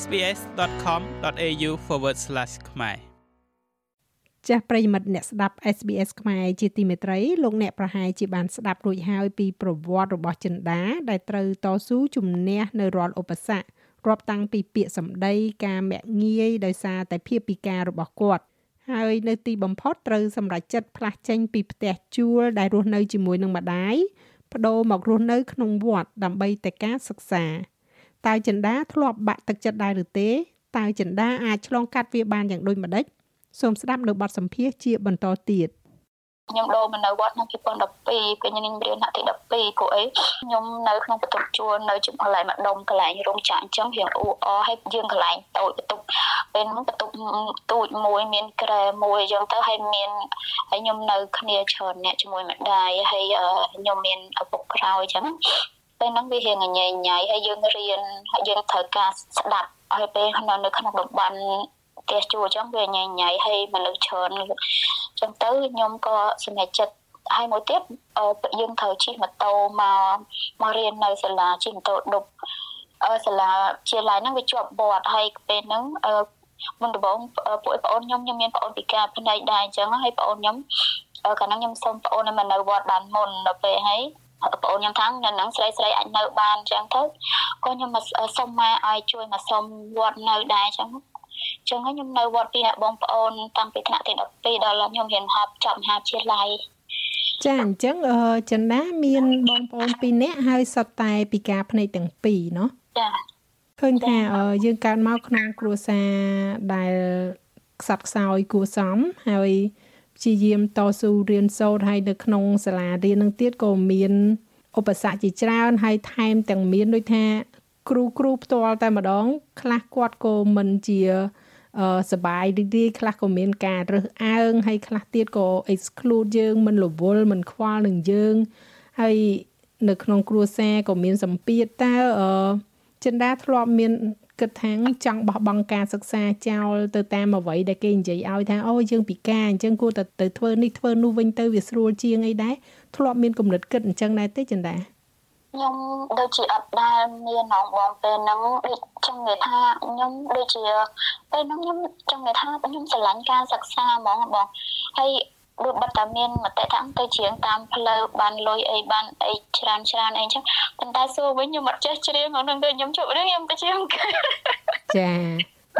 sbs.com.au/ ខ្មែរចាស់ប្រិយមិត្តអ្នកស្ដាប់ SBS ខ្មែរជាទីមេត្រីលោកអ្នកប្រហែលជាបានស្ដាប់រួចហើយពីប្រវត្តិរបស់ចិន្តាដែលត្រូវតស៊ូជំនះនៅរាល់ឧបសគ្គរាប់តាំងពីពាក្យសម្ដីការមាក់ងាយដោយសារតែភាពពិការរបស់គាត់ហើយនៅទីបំផុតត្រូវសម្រេចចិត្តផ្លាស់ចេញពីផ្ទះជួលដែលរស់នៅជាមួយនឹងម្ដាយបដូរមករស់នៅក្នុងវត្តដើម្បីតែការសិក្សា តើចិន្តាធ្លាប់បាក់ទឹកចិត្តដែរឬទេតើចិន្តាអាចឆ្លងកាត់វាបានយ៉ាងដូចម្ដេចសូមស្ដាប់នៅបទសម្ភាសន៍ជាបន្តទៀតខ្ញុំដូរមកនៅវត្តនៅ2012ពេលខ្ញុំរៀនថ្នាក់ទី12ព្រោះអីខ្ញុំនៅក្នុងបន្ទប់ជួលនៅជាកន្លែងម្ដុំកន្លែងរោងចក្រអញ្ចឹងរៀងអ៊ូអហើយយើងកន្លែងតូចបន្ទប់ពេលហ្នឹងបន្ទប់ទូចមួយមានក្រែមួយអញ្ចឹងទៅហើយមានហើយខ្ញុំនៅគ្នាច្រើនអ្នកជាមួយម្ដាយហើយខ្ញុំមានឪពុកក្រោយអញ្ចឹង ពេលហ្នឹងវារៀងញ៉ៃញ៉ៃហើយយើងរៀនហើយយើងត្រូវការស្ដាប់ហើយពេលនៅក្នុងតំបន់ផ្ទះជួលអញ្ចឹងវាញ៉ៃញ៉ៃហើយមនុស្សច្រើនអញ្ចឹងទៅខ្ញុំក៏សម្រេចចិត្តហើយមួយទៀតយើងត្រូវជិះម៉ូតូមកមករៀននៅសាលាជិះម៉ូតូដប់សាលាជាឡាយហ្នឹងវាជាប់បត់ហើយពេលហ្នឹងមុនដំបូងពួកប្អូនខ្ញុំខ្ញុំមានប្អូនពិការភ្នែកដែរអញ្ចឹងហើយប្អូនខ្ញុំកាលហ្នឹងខ្ញុំសុំប្អូនឲ្យមកនៅវត្តបានមុនដល់ពេលហើយ ប្អូនខ្ញុំថានៅនឹងស្រីស្រីអាចនៅបានអញ្ចឹងទៅក៏ខ្ញុំមកសុំមកឲ្យជួយមកសុំវត្តនៅដែរអញ្ចឹងចឹងហើយខ្ញុំនៅវត្តពីអ្នកបងប្អូនតាំងពីថ្នាក់ទី12ដល់ខ្ញុំរៀនហប់ចប់មហាវិទ្យាល័យចាអញ្ចឹងអឺចិនណាមានបងប្អូន2នាក់ហើយសុទ្ធតែពិការភ្នែកទាំងពីរเนาะចាឃើញថាយើងកើតមកក្នុងគ្រួសារដែលខ្សត់ខ្សោយគួសមហើយ ព្យាយាមតស៊ូរៀនសូត្រហើយនៅក្នុងសាលារៀននឹងទៀតក៏មានឧបសគ្គជាច្រើនហើយថែមទាំងមានដូចថា គ្រូគ្រូផ្ទាល់តែម្ដង ខ្លះគាត់ក៏មិនជាសបាយរីករាយខ្លះក៏មានការរើសអើងហើយខ្លះទៀតក៏ exclude យើងមិនរវល់មិនខ្វល់នឹងយើងហើយនៅក្នុងគ្រួសារក៏មានសម្ពាធតើអឺចិន្តាធ្លាប់មាន គិតថាចង់បោះបង់ការសិក្សាចោលទៅតាមអ្វីដែលគេនិយាយឲ្យថាអូយើងពិការអញ្ចឹងគួរតែទៅធ្វើនេះធ្វើនោះវិញទៅវាស្រួលជាងអីដែរធ្លាប់មានគំនិតគិតអញ្ចឹងដែរទេចិន្តាខ្ញុំដូចជាអត់ដែលមានហងបងពេលហ្នឹងដូចចង់និយាយថាខ្ញុំដូចជាពេលហ្នឹងខ្ញុំចង់និយាយថាខ្ញុំស្រឡាញ់ការសិក្សាហ្មងបងហើយ ដូចបាត់តែមានមតិថាទៅច្រៀងតាមផ្លូវបានលុយអីបានអីច្រើនច្រើនអីចឹងប៉ុន្តែសួរវិញខ្ញុំអត់ចេះច្រៀងហ្នឹងទៅខ្ញុំជប់រឿងខ្ញុំទៅច្រៀងចា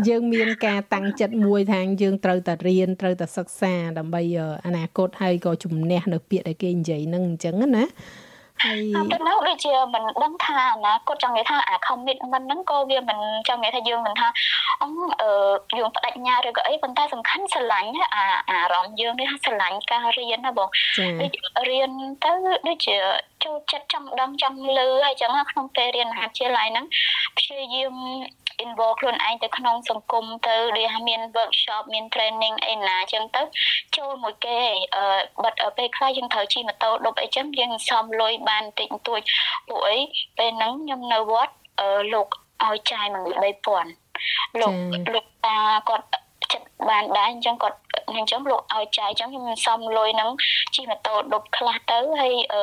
យើងមានការតាំងចិត្តមួយថាយើងត្រូវតែរៀនត្រូវតែសិក្សាដើម្បីអនាគតហើយក៏ជំនះនៅពាក្យដែលគេនិយាយហ្នឹងអញ្ចឹងណា ហើយទៅនៅដូចជាមិនដឹងថាណាគាត់ចង់និយាយថាអា commitment ហ្នឹងក៏វាមិនចង់និយាយថាយើងមិនថាអឺយើងបដិញ្ញាឬក៏អីប៉ុន្តែសំខាន់ស្រឡាញ់អាអារម្មណ៍យើងនេះថាស្រឡាញ់ការរៀនណាបងដូចរៀនទៅដូចជាចូលចិត្តចង់ដឹងចង់លឺហើយចឹងក្នុងពេលរៀនមហាវិទ្យាល័យហ្នឹងព្យាយាម involve ខ្លួនឯងទៅក្នុងសង្គមទៅដូចថាមាន workshop មាន training អីណាចឹងទៅចូលមួយគេអឺបិទពេលខ្លះយើងត្រូវជិះម៉ូតូដប់អីចឹងយើងសំលុយបានតិចបន្តួចពួកអីពេលហ្នឹងខ្ញុំនៅវត្តអឺលោកឲ្យចាយមក3000លោកលោកតាគាត់ចិត្តបានដែរអញ្ចឹងគាត់អញ្ចឹងលោកឲ្យចាយអញ្ចឹងខ្ញុំសំលុយហ្នឹងជិះម៉ូតូដប់ខ្លះទៅហើយអឺ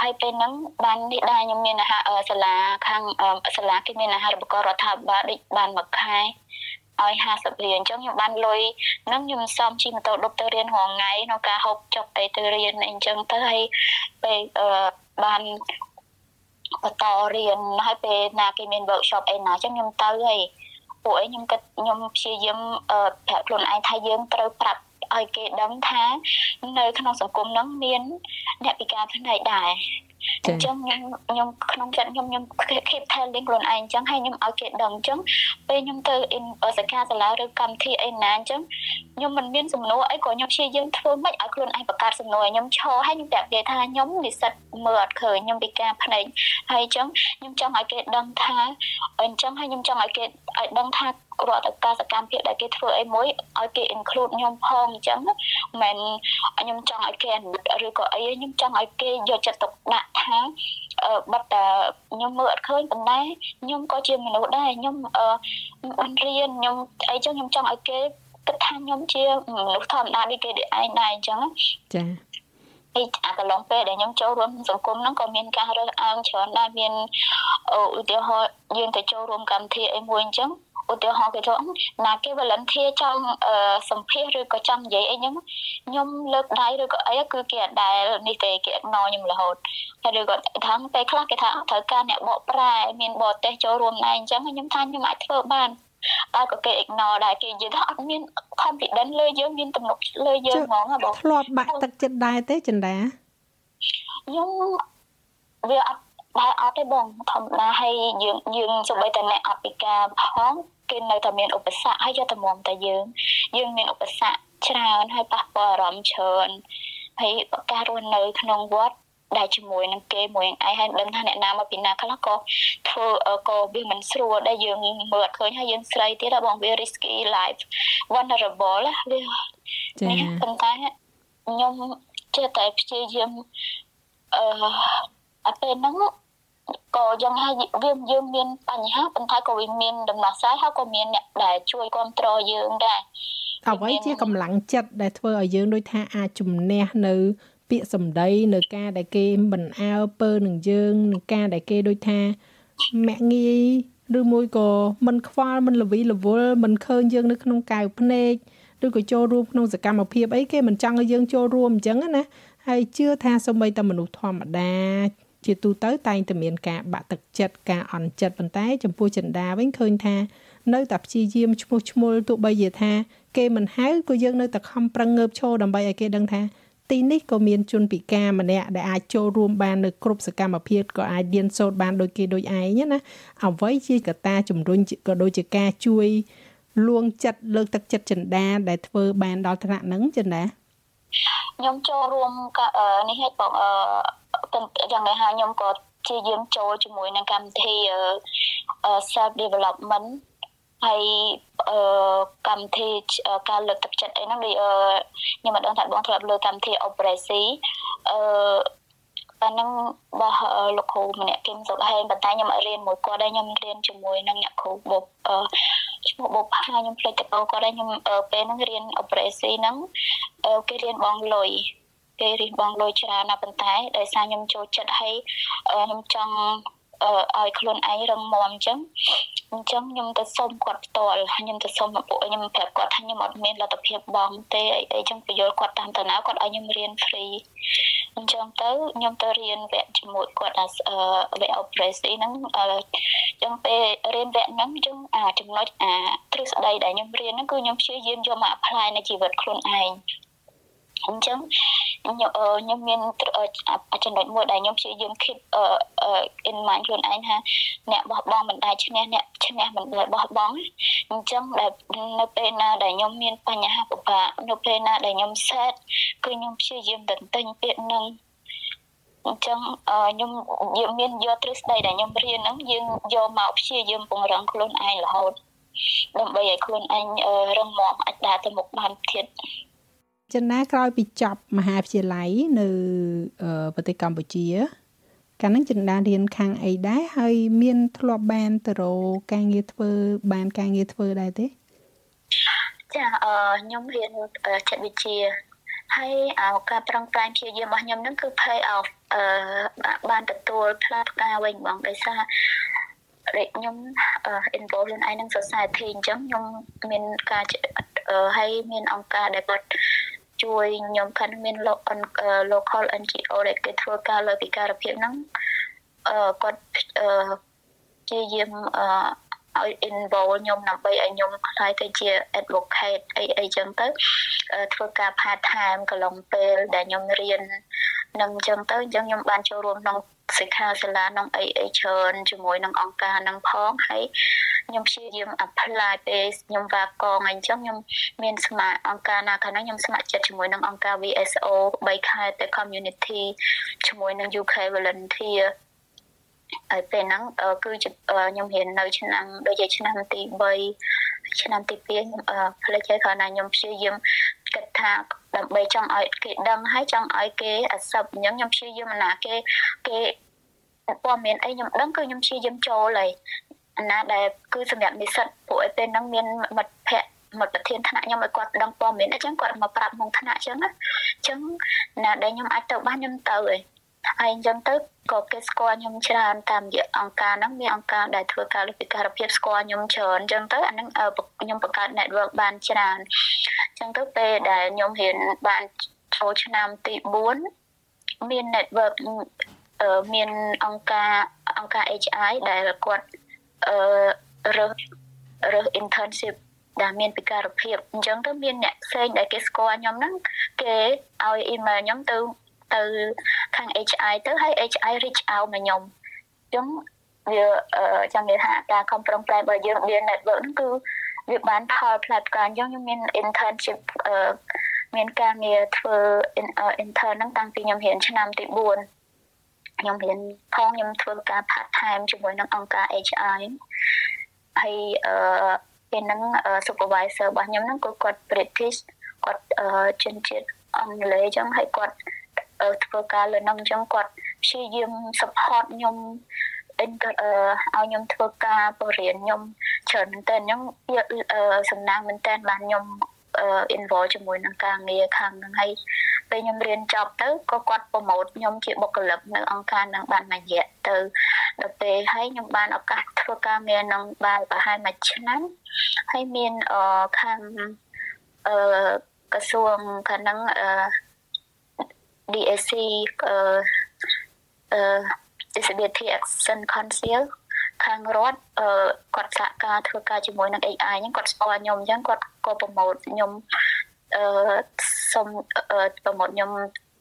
ហើយពេលហ្នឹងបាននេះដែរខ្ញុំមានអាហារសាលាខាងសាលាគេមានអាហារូបករណ៍រដ្ឋាភិបាលដូចបានមួយខែឲ្យ50រៀលអញ្ចឹងខ្ញុំបានលុយហ្នឹងខ្ញុំសំជិះម៉ូតូដប់ទៅរៀនរាល់ថ្ងៃក្នុងការហូបចុកអីទៅរៀនអីអញ្ចឹងទៅហើយពេលបានបន្តរៀនហើយពេលណាគេមាន workshop អីណាអញ្ចឹងខ្ញុំទៅហើយពួកឯងខ្ញុំគិតខ្ញុំព្យាយាមប្រាប់ខ្លួនឯងថាយើងត្រូវប្រាប់ ឲ្យគេដឹងថានៅក្នុងសង្គមហ្នឹងមានអ្នកពិការផ្នែកដែរអញ្ចឹងខ្ញុំខ្ញុំក្នុងចិត្តខ្ញុំខ្ញុំ keep telling ខ្លួនឯងអញ្ចឹងហើយខ្ញុំឲ្យគេដឹងអញ្ចឹងពេលខ្ញុំទៅសិក្ខាសាលាឬកម្មវិធីអីណាអញ្ចឹងខ្ញុំមិនមានសំណួរអីក៏ខ្ញុំព្យាយាមធ្វើមិនឲ្យខ្លួនឯងបង្កើតសំណួរឲ្យខ្ញុំឈរហើយខ្ញុំប្រាប់គេថាខ្ញុំនិស្សិតមើលអត់ឃើញខ្ញុំពិការភ្នែកហើយអញ្ចឹងខ្ញុំចង់ឲ្យគេដឹងថាអញ្ចឹងហើយខ្ញុំចង់ឲ្យគេឲ្យដឹងថា រាល់តែការសកម្មភាពដែលគេធ្វើអីមួយឲ្យគេ include ខ្ញុំផងអញ្ចឹងមិនខ្ញុំចង់ឲ្យគេឬក៏អីខ្ញុំចង់ឲ្យគេយកចិត្តទុកដាក់ថាបាត់តែខ្ញុំមើលអត់ឃើញប៉ុន្តែខ្ញុំក៏ជាមនុស្សដែរខ្ញុំបានរៀនខ្ញុំអីចឹងខ្ញុំចង់ឲ្យគេគិតថាខ្ញុំជាមនុស្សធម្មតាដូចគេឯងដែរអញ្ចឹងចា ហើយអាកន្លងពេលដែលខ្ញុំចូលរួមសង្គមហ្នឹងក៏មានការរើសអើងច្រើនដែរមានឧទាហរណ៍យើងទៅចូលរួមកម្មវិធីអីមួយអញ្ចឹងឧទាហរណ៍គេថាណាគេ volunteer ចង់សម្ភាសឬក៏ចង់និយាយអីហ្នឹងខ្ញុំលើកដៃឬក៏អីគឺគេអត់ដែលនេះទេគេអិកណរខ្ញុំរហូតហើយឬក៏ថាពេលខ្លះគេថាត្រូវការអ្នកបកប្រែមានបរទេសចូលរួមដែរអញ្ចឹងខ្ញុំថាខ្ញុំអាចធ្វើបាន តែក៏គេ ignore ដែរគេនិយាយថាអត់មាន confidence លើយើងមានទំនុកលើយើងហ្មងហ៎បងធ្លាប់បាក់ទឹកចិត្តដែរទេចិន្តាខ្ញុំវាអត់ដែរអត់ទេបងធម្មតាហើយយើងយើងសូម្បីតែអ្នកអភិការផងគេនៅតែមានឧបសគ្គហើយយកតែមុំតែយើងយើងមានឧបសគ្គច្រើនហើយប៉ះពាល់អារម្មណ៍ច្រើនហើយការរស់នៅក្នុងវត្ត ដែលជាមួយនឹងគេមួយឯងហើយដឹងថាអ្នកណាមកពីណាខ្លះក៏ធ្វើក៏វាមិនស្រួលដែលយើងមើលអត់ឃើញហើយយើងស្រីទៀតបងវា risky life vulnerable វាចា៎ប៉ុន្តែខ្ញុំចេះតែព្យាយាមអឺអាពេលហ្នឹងក៏យ៉ាងហើយវាយើងមានបញ្ហាប៉ុន្តែក៏វាមានដំណោះស្រាយហើយក៏មានអ្នកដែលជួយគ្រប់គ្រងយើងដែរអ្វីជាកម្លាំងចិត្តដែលធ្វើឲ្យយើងដូចថាអាចជំនះនៅ ពាក្យសម្ដីនៅការដែលគេមិនអើពើនឹងយើងនឹងការដែលគេដូចថាមាក់ងាយឬមួយក៏មិនខ្វល់មិនលវីលវល់មិនឃើញយើងនៅក្នុងកៅភ្នែកឬក៏ចូលរួមក្នុងសកម្មភាពអីគេមិនចង់ឲ្យយើងចូលរួមអញ្ចឹងណាហើយជឿថាសូម្បីតែមនុស្សធម្មតាជាទូទៅតែងតែមានការបាក់ទឹកចិត្តការអន់ចិត្តប៉ុន្តែ ចំពោះចិន្តាវិញឃើញថា នៅតែព្យាយាមឈ្មោះឈ្មោលទោះបីជាថា គេមិនហៅក៏យើងនៅតែខំប្រឹងងើបឈរដើម្បីឲ្យគេដឹងថា ទីនេះក៏មានជនពិការម្នាក់ដែលអាចចូលរួមបាននៅគ្រប់សកម្មភាពក៏អាចរៀនសូត្របានដូចគេដូចឯងណាអ្វីជាកត្តាជំរុញក៏ដូចជាការជួយលួងចិត្តលើកទឹកចិត្តចិន្តាដែលធ្វើបានដល់ថ្នាក់ហ្នឹងចិន្តាខ្ញុំចូលរួមនេះហេតុបងអឺយ៉ាងណាហើយខ្ញុំក៏ជាយាមចូលជាមួយនឹងកម្មវិធី self development ហើយអឺកម្មវិធីការលើកទឹកចិត្តអីហ្នឹងដូចអឺខ្ញុំមិនដឹងថាបងធ្លាប់លើកម្មវិធី Operation អឺអានឹងរបស់លោកគ្រូម្នាក់គឹមសុខហេងប៉ុន្តែខ្ញុំអត់រៀនមួយគាត់ដែរខ្ញុំរៀនជាមួយនឹងអ្នកគ្រូបុកឈ្មោះបុកផាខ្ញុំភ្លេចទៅគាត់ដែរខ្ញុំពេលហ្នឹងរៀន Operation ហ្នឹងគេរៀនបងលុយគេរៀនបងលុយច្រើនណាស់ប៉ុន្តែដោយសារខ្ញុំចូលចិត្តឲ្យខ្ញុំចង់ ឲ្យខ្លួនឯងរឹងមាំអញ្ចឹងអញ្ចឹងខ្ញុំទៅសុំគាត់ផ្ទាល់ខ្ញុំទៅសុំឪពុកខ្ញុំប្រាប់គាត់ថាខ្ញុំអត់មានលទ្ធភាពបងទេអីអីចឹងបញ្យល់គាត់តាមតាណាគាត់ឲ្យខ្ញុំរៀន free អញ្ចឹងទៅខ្ញុំទៅរៀនវគ្គជាមួយគាត់អាវគ្គ operation ហ្នឹងអញ្ចឹងពេលរៀនវគ្គហ្នឹងអញ្ចឹងអាចំណុចអាទ្រឹស្ដីដែលខ្ញុំរៀនហ្នឹងគឺខ្ញុំព្យាយាមយកមក apply នៅជីវិតខ្លួនឯងអញ្ចឹង ខ្ញុំខ្ញុំមានចំណុចមួយដែលខ្ញុំព្យាយាម keep in mind ខ្លួនឯងថាអ្នកបោះបង់មិនដែលឈ្នះអ្នកឈ្នះមិនដែលបោះបង់អញ្ចឹងដែលនៅពេលណាដែលខ្ញុំមានបញ្ហាពិបាកនៅពេលណាដែលខ្ញុំ sad គឺខ្ញុំព្យាយាមទន្ទិញពាក្យនឹងអញ្ចឹងខ្ញុំយើងមានយកទ្រឹស្ដីដែលខ្ញុំរៀនហ្នឹងយើងយកមកព្យាយាមពង្រឹងខ្លួនឯងរហូតដើម្បីឲ្យខ្លួនឯងរឹងមាំអាចដើរទៅមុខបានទៀត ចិនណាក្រោយពីចប់មហាវិទ្យាល័យនៅប្រទេសកម្ពុជាកាលហ្នឹងចិនដារៀនខាងអីដែរហើយមានធ្លាប់បានទៅរកការងារធ្វើបានការងារធ្វើដែរទេចាអឺខ្ញុំរៀនចិត្តវិទ្យាហើយការប្រឹងប្រែងព្យាយាមរបស់ខ្ញុំហ្នឹងគឺ pay off អឺបានទទួលផ្លាផ្កាវិញបងដោយសារដូចខ្ញុំ involve ខ្លួនឯងនឹង society អញ្ចឹងខ្ញុំមានការហើយមានអង្គការដែលគាត់ ជួយខ្ញុំគាត់មាន local NGO ដែលគេធ្វើការលើពិការភាពហ្នឹងអឺគាត់អឺជាយាមអឺឲ្យ involve ខ្ញុំដើម្បីឲ្យខ្ញុំខ្លាយទៅជា advocate អីអីចឹងទៅធ្វើការ part time កន្លងពេលដែលខ្ញុំរៀននឹងចឹងទៅអញ្ចឹងខ្ញុំបានចូលរួមក្នុងសិក្ខាសាលាក្នុងអីអីច្រើនជាមួយនឹងអង្គការនឹងផងហើយ ខ្ញុំព្យាយាម apply ពេលខ្ញុំវាកងអីចឹងខ្ញុំមានស្ម័គ្រអង្គការណាខាងហ្នឹងខ្ញុំស្ម័គ្រចិត្តជាមួយនឹងអង្គការ VSO 3ខែទៅ community ជាមួយនឹង UK volunteer ហើយពេលហ្នឹងគឺជាខ្ញុំរៀននៅឆ្នាំដូចជាឆ្នាំទី3ឆ្នាំទី2ខ្ញុំផ្លេចហើយគ្រាន់តែខ្ញុំព្យាយាមគិតថាដើម្បីចង់ឲ្យគេដឹងហើយចង់ឲ្យគេអាសឹបអញ្ចឹងខ្ញុំព្យាយាមណាគេគេព័ត៌មានអីខ្ញុំដឹងគឺខ្ញុំព្យាយាមចូលហើយ ណាដែលគឺសម្រាប់និស្សិតពួកឯពេលហ្នឹងមានមិត្តភ័ក្តិមកប្រធានថ្នាក់ខ្ញុំឲ្យគាត់ដឹងព័ត៌មានអញ្ចឹងគាត់មកប្រាប់ក្នុងថ្នាក់អញ្ចឹងណាអញ្ចឹងណាដែលខ្ញុំអាចទៅបានខ្ញុំទៅឯងហើយអញ្ចឹងទៅក៏គេស្គាល់ខ្ញុំច្រើនតាមរយៈអង្គការហ្នឹងមានអង្គការដែលធ្វើការលើពិការភាពស្គាល់ខ្ញុំច្រើនអញ្ចឹងទៅអាហ្នឹងខ្ញុំបង្កើត network បានច្រើនអញ្ចឹងទៅពេលដែលខ្ញុំរៀនបានចូលឆ្នាំទី4មាន network មានអង្គការអង្គការ HI ដែលគាត់ អឺរើសរើស internship ដែលមានពិការភាពអញ្ចឹងទៅមានអ្នកផ្សេងដែលគេស្គាល់ខ្ញុំហ្នឹងគេឲ្យ email ខ្ញុំទៅទៅខាង HI ទៅហើយ HI reach out មកខ្ញុំអញ្ចឹងវាចង់និយាយថាការខំប្រឹងប្រែងរបស់យើងវា network ហ្នឹងគឺវាបានផលផ្លែផ្កាអញ្ចឹងខ្ញុំមាន internship មានការងារធ្វើ intern ហ្នឹងតាំងពីខ្ញុំរៀនឆ្នាំទី4 ខ្ញុំរៀនផងខ្ញុំធ្វើការ part time ជាមួយនឹងអង្គការ HI ហើយអឺពេលហ្នឹង supervisor របស់ខ្ញុំហ្នឹងក៏គាត់ British គាត់ជនជាតិអង់គ្លេសអញ្ចឹងហើយគាត់ធ្វើការលើនឹងអញ្ចឹងគាត់ព្យាយាម support ខ្ញុំអឺឲ្យខ្ញុំធ្វើការបរិញ្ញាខ្ញុំច្រើនមែនតើខ្ញុំសំណាងមែនតើបានខ្ញុំ involve ជាមួយនឹងការងារខាងហ្នឹងហើយពេលខ្ញុំរៀនចប់ទៅក៏គាត់ប្រម៉ូតខ្ញុំជាបុគ្គលិកនៅអង្គការហ្នឹងបានមួយរយៈទៅដល់ពេលហើយខ្ញុំបានឱកាសធ្វើការងារនឹងបានប្រហែលមួយឆ្នាំហើយមានអឺខាងអឺក្រសួងខាងហ្នឹងអឺ DAC អឺអឺ Disability Action Council ខាងរដ្ឋអឺគាត់សហការធ្វើការជាមួយនឹង AI ហ្នឹងគាត់ស្គាល់ខ្ញុំអញ្ចឹងគាត់ក៏ប្រម៉ូតខ្ញុំអឺសុំប្រម៉ូតខ្ញុំ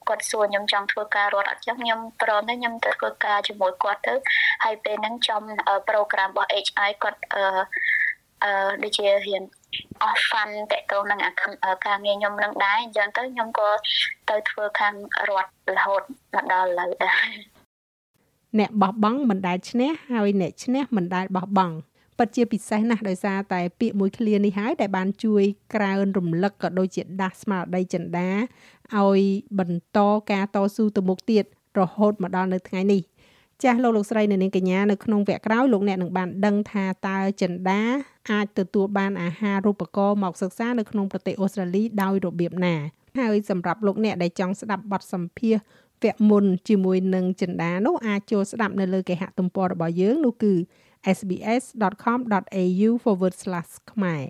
គាត់សួរខ្ញុំចង់ធ្វើការរត់អត់ចឹងខ្ញុំព្រមទៅខ្ញុំទៅធ្វើការជាមួយគាត់ទៅហើយពេលហ្នឹងចំប្រូក្រាមរបស់ HI គាត់អឺអឺដូចជារៀនអស់ fun តកតងនឹងការងារខ្ញុំនឹងដែរអញ្ចឹងទៅខ្ញុំក៏ទៅធ្វើខាងរត់រហូតមកដល់ឥឡូវដែរ អ្នកបោះបង់មិនដែលឈ្នះហើយអ្នកឈ្នះមិនដែលបោះបង់ពិតជាពិសេសណាស់ដោយសារតែពាក្យមួយឃ្លានេះហើយដែលបានជួយក្រើនរំលឹកក៏ដូចជាដាស់ស្មារតីចិន្តាឲ្យបន្តការតស៊ូទៅមុខទៀតរហូតមកដល់នៅថ្ងៃនេះចាស់លោកលោកស្រីនៅនាងកញ្ញានៅក្នុងវគ្គក្រោយលោកអ្នកនឹងបានដឹងថាតើចិន្តាអាចទទួលបានអាហារូបករណ៍មកសិក្សានៅក្នុងប្រទេសអូស្ត្រាលីដោយរបៀបណាហើយសម្រាប់លោកអ្នកដែលចង់ស្ដាប់បទសម្ភាសន៍ វគ្គមុនជាមួយនឹងចិន្តានោះអាចចូលស្ដាប់នៅលើគេហទំព័ររបស់យើងនោះគឺ sbs.com.au/ ខ្មែរ